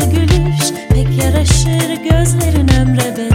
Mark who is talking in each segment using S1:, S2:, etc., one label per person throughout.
S1: Tatlı gülüş pek yaraşır gözlerin ömre bedel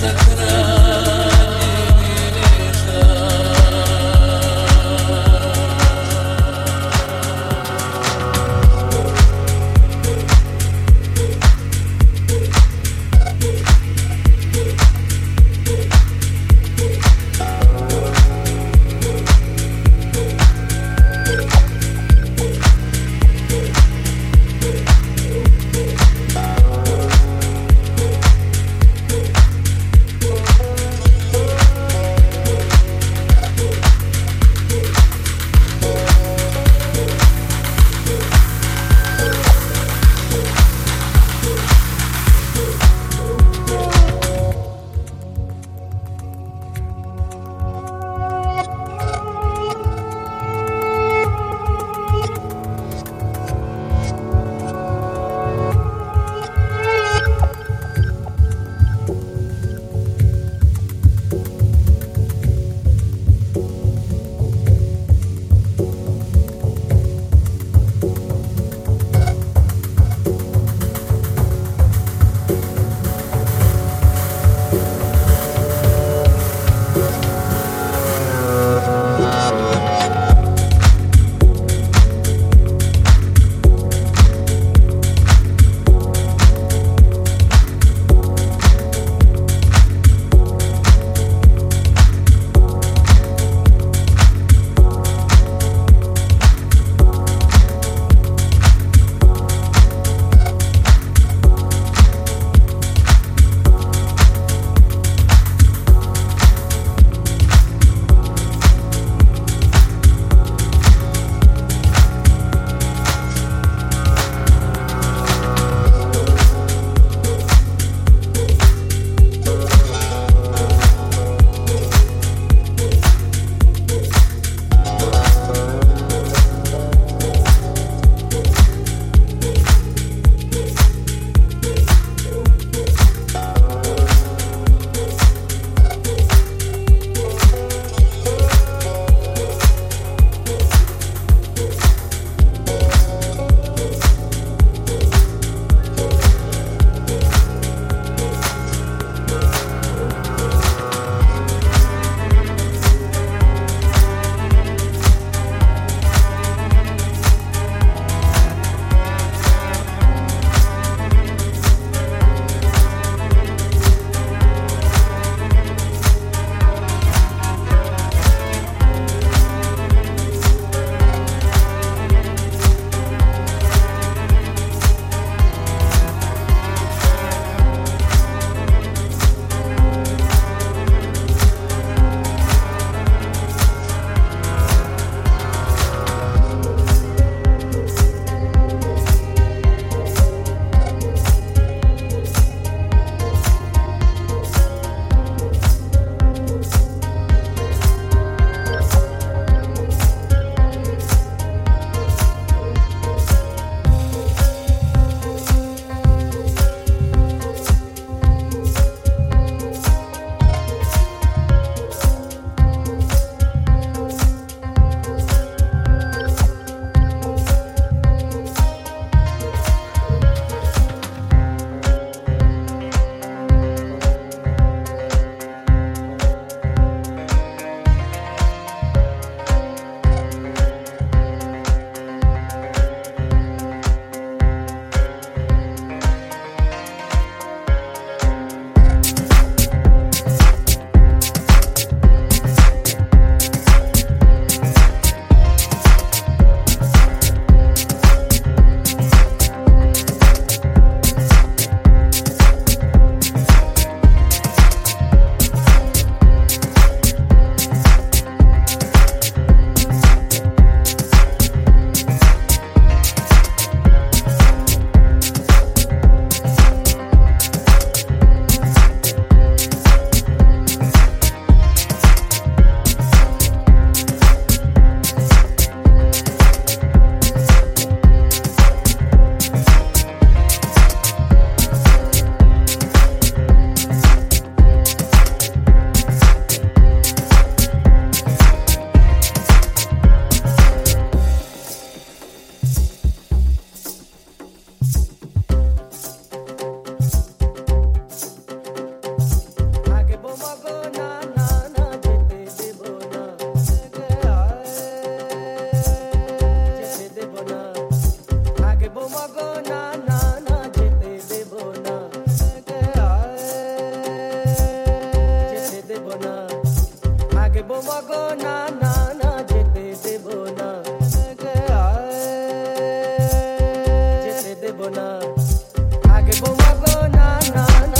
S2: sakra bona, agbo wa bona na na.